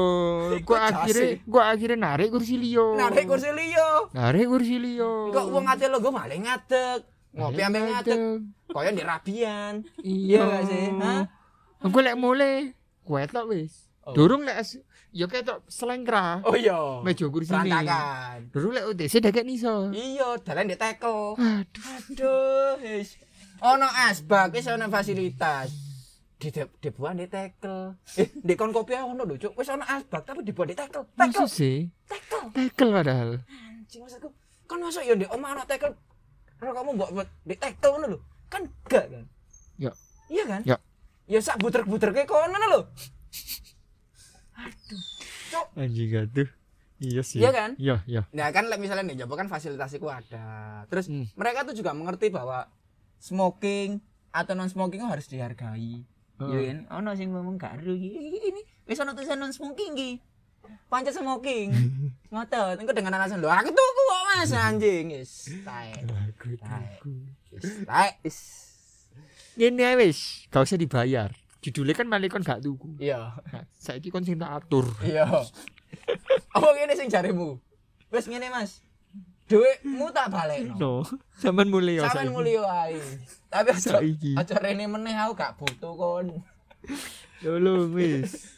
gua akhirnya gua akhirnya narik kursi liyo. Narik kursi liyo. Narik kursi liyo. Kok wong ate lo gue malah ngadeg. Ngopi ambil ngadeg. Koyo di rabian. Iya Iya gak sih? Hah? Aku lek mulai kuetok wis. Oh. Durung lek ya ketok selengkra. Oh iya. Meja kursi ini. Berantakan. Durung lek UTC deket niso. Iya, dalan di tekel. Aduh. Aduh, wis. Ono asbak, wis ono fasilitas. Di di- dibuat di tekel. Eh, di kon kopi ono lho, Cuk. Wis ono asbak tapi dibuat di tekel. Tekel, sih? tekel. Tekel padahal. Anjing maksudku. Kan masuk ya di omah ono tekel. Kalau kamu buat buat di tekel ngono lho. Kan gak kan? Ya. Iya kan? Ya. Ya sak buter-buter kayak kono lho. Aduh. Cuk. Anjing gaduh. Iya sih. Iya kan? Iya, iya. Nah kan misalnya nih Jawa kan fasilitas itu ada. Terus Hmm. mereka tuh juga mengerti bahwa smoking atau non smoking harus dihargai. Ya kan, ono sing ngomong gak ero iki ini wis ono tulisan non smoking iki. Pancet smoking. Ngotot, engko dengan alasan lho aku tuku kok Mas anjing. Wis tae. Aku Tae. tuku. Wis tae. Wis. Ini ae wis, gak usah dibayar. Judulnya kan malah kon gak tuku. Iya. Nah, saiki kon sing tak atur. Iya. Apa ngene sing jarimu? Wis ngene Mas. Duitmu tak balekno. No, sampean mulai ya Sampeyan mulya ae. Tapi aja aja rene meneh aku gak butuh kon. Tolong wis.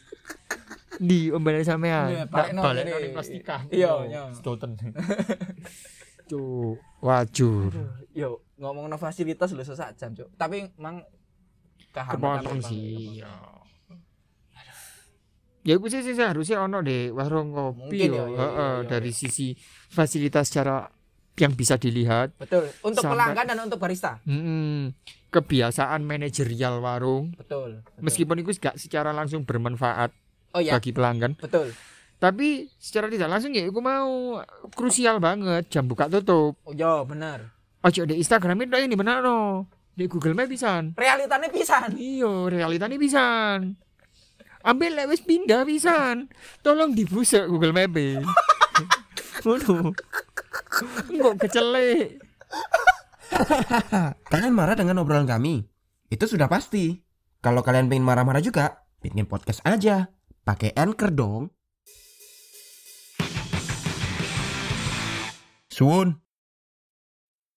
Di ombane sampean. Iya, Tak balekno balik kene. ning plastikan. Iya, iya. Stoten. Cuk, wajur. Yo, ngomong fasilitas lho sesak jam, Cuk. Tapi mang Kepotong sih. Ya. Ya iku sih sih seharusnya ono deh warung kopi yo. ya, iya, Heeh, iya, iya. dari sisi fasilitas secara yang bisa dilihat. Betul. Untuk Sampai- pelanggan dan untuk barista. Mm-mm. kebiasaan manajerial warung Betul. betul. meskipun itu gak secara langsung bermanfaat Oh iya, bagi pelanggan betul. tapi secara tidak langsung ya aku mau krusial banget jam buka tutup Oh iya, bener. ojo di Instagram itu ini benar no di Google Map pisan Realitanya pisan. iyo realitanya pisan ambil lewes pindah pisan tolong dibusek Google Map ngono Enggak kecelek Kalian marah dengan obrolan kami? Itu sudah pasti. Kalau kalian pengen marah-marah juga, bikin podcast aja. Pakai Anchor dong. Suun.